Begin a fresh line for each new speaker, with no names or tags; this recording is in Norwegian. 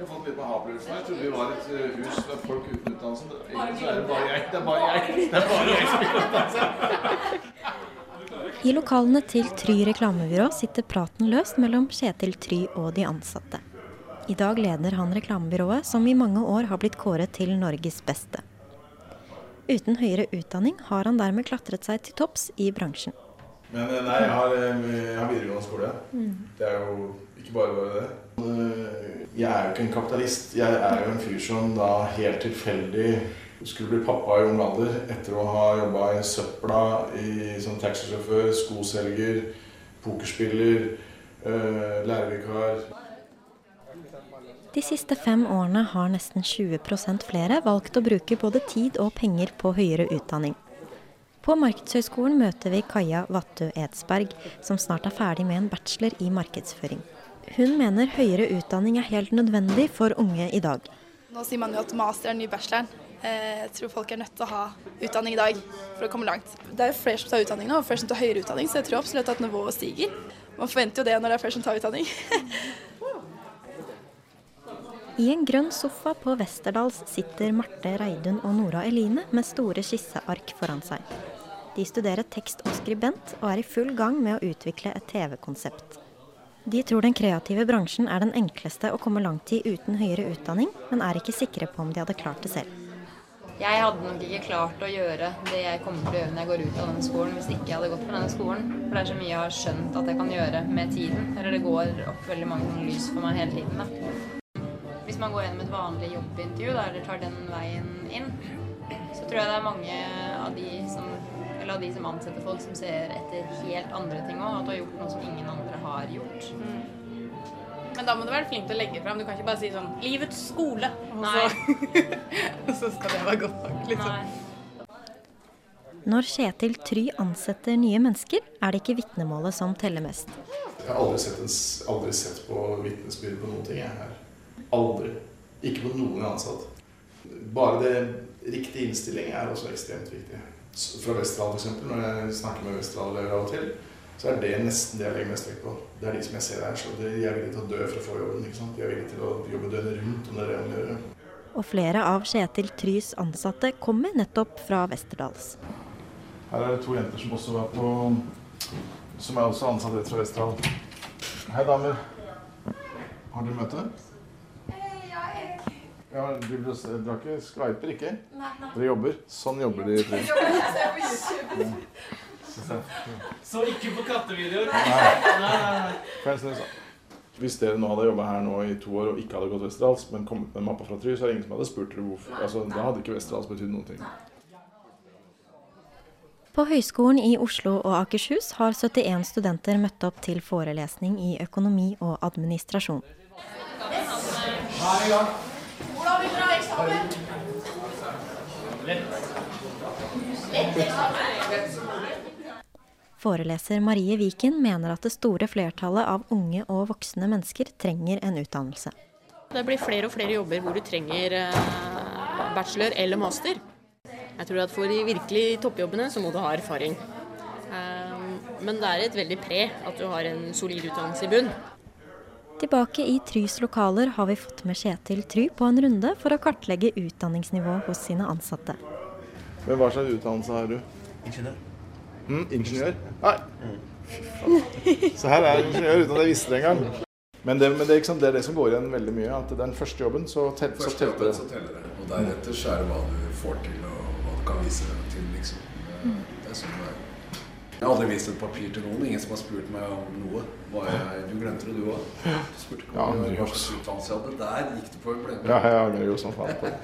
Jeg har fått litt aha-opplevelsen. Jeg trodde vi var et eh, hus med folk uten utdannelse. Egentlig er det bare jeg. Det er bare jeg, det er bare jeg som ikke har utdannelse.
I lokalene til Try reklamebyrå sitter praten løst mellom Kjetil Try og de ansatte. I dag leder han reklamebyrået, som i mange år har blitt kåret til Norges beste. Uten høyere utdanning har han dermed klatret seg til topps i bransjen.
Men eh, nei, jeg har, eh, jeg har videregående skole. Det er jo ikke bare bare det. Eh, Jeg er jo ikke en kapitalist. Jeg er jo en fyr som da helt tilfeldig skulle bli pappa i ung alder etter å ha jobba i søpla i, som taxisjåfør, skoselger, pokerspiller, eh, lærervikar.
De siste fem årene har nesten 20% flere valgt å bruke både tid og penger på høyere utdanning. På Markedshøgskolen møter vi Kaja Vattu Edsberg, som snart er ferdig med en bachelor i markedsføring. Hun mener høyere utdanning er helt nødvendig for unge i dag.
Nå sier man jo at master er den nye bacheloren. Eh, Jeg tror folk er nødt til å ha utdanning i dag for å komme langt. Det er jo flere som tar utdanning nå, og flere som tar høyere utdanning, så jeg tror absolutt at nivået stiger. Man forventer jo det når det er flere som tar utdanning.
I en grønn sofa på Westerdals sitter Marte Reidun og Nora Eline med store skisseark foran seg. De studerer tekst og skribent, og er i full gang med å utvikle et TV-konsept. De tror den kreative bransjen er den enkleste å komme langt i uten høyere utdanning, men er ikke sikre på om de hadde klart det selv.
Jeg hadde nok ikke klart å gjøre det jeg kommer til å gjøre når jeg går ut av denne skolen, hvis ikke jeg hadde gått på denne skolen. For det er så mye jeg har skjønt at jeg kan gjøre med tiden. Eller det går opp veldig mange lys for meg hele tiden. Da. Hvis man går gjennom et vanlig jobbintervju da, eller tar den veien inn, så tror jeg det er mange av de som, eller av de som ansetter folk, som ser etter helt andre ting òg. At du har gjort noe som ingen andre har gjort.
Men da må du være flink til å legge fram. Du kan ikke bare si sånn 'Livets skole', og så, og så skal det være godt nok. liksom.
Nei.
Når Kjetil Try ansetter nye mennesker, er det ikke vitnemålet som teller mest.
Jeg har aldri sett, en, aldri sett på vitnesbyrd på noen ting jeg her. Aldri. Ikke på noen ansatt. Bare det riktige innstilling er også ekstremt viktig. Fra Vesterålen f.eks. Når jeg snakker med Westerdal-elever av og til, så er det nesten det jeg legger mest vekt på. Det er de som jeg ser her. Så de er villige til å dø for å få jobben. ikke sant? De er villige til å jobbe døgnet rundt om det er det de gjør.
Og flere av Kjetil Trys ansatte kommer nettopp fra Westerdals.
Her er det to jenter som også var på Som er også ansatt rett fra Westerdal. Hei, damer. Har dere møte? Ja, men du, du har ikke skyper, ikke? Nei, nei. Dere jobber. Sånn jobber de. Jobber. jeg.
Så ikke på kattevideoer.
Nei. nei, nei, nei. Hvis dere nå hadde jobba her nå i to år og ikke hadde gått Westerdals, men kommet med mappa fra Try, så er det ingen som hadde spurt dere hvorfor. Altså, Da hadde ikke Westerdals betydd noen ting.
På Høgskolen i Oslo og Akershus har 71 studenter møtt opp til forelesning i økonomi og administrasjon. Foreleser Marie Viken mener at det store flertallet av unge og voksne mennesker trenger en utdannelse.
Det blir flere og flere jobber hvor du trenger eh, bachelor eller master. Jeg tror at for de virkelig toppjobbene så må du ha erfaring. Eh, Men det er et veldig pre at du har en solid utdannelse i bunn.
Tilbake i Trys lokaler har vi fått med Kjetil Try på en runde for å kartlegge utdanningsnivået hos sine ansatte.
Men hva slags utdannelse har du?
Ingeniør.
Mm, ingeniør? Nei. Så her er jeg ingeniør uten at jeg visste det engang. Men, det, men det, er det er det som går igjen veldig mye. At den første jobben, så, tel, så
Første
telte
jobben
det.
så teller det. Og deretter så er det hva du får til, og hva du kan vise til, liksom. Det, det er sånn det er. Jeg har aldri vist et papir til noen. Ingen som har spurt meg om noe. Jeg, du glemte det, du òg. Du spurte ikke
Ja,
om
det
hva slags utdannelse jeg hadde. Der gikk du på en blemme.
Ja, jeg det jo som faen på.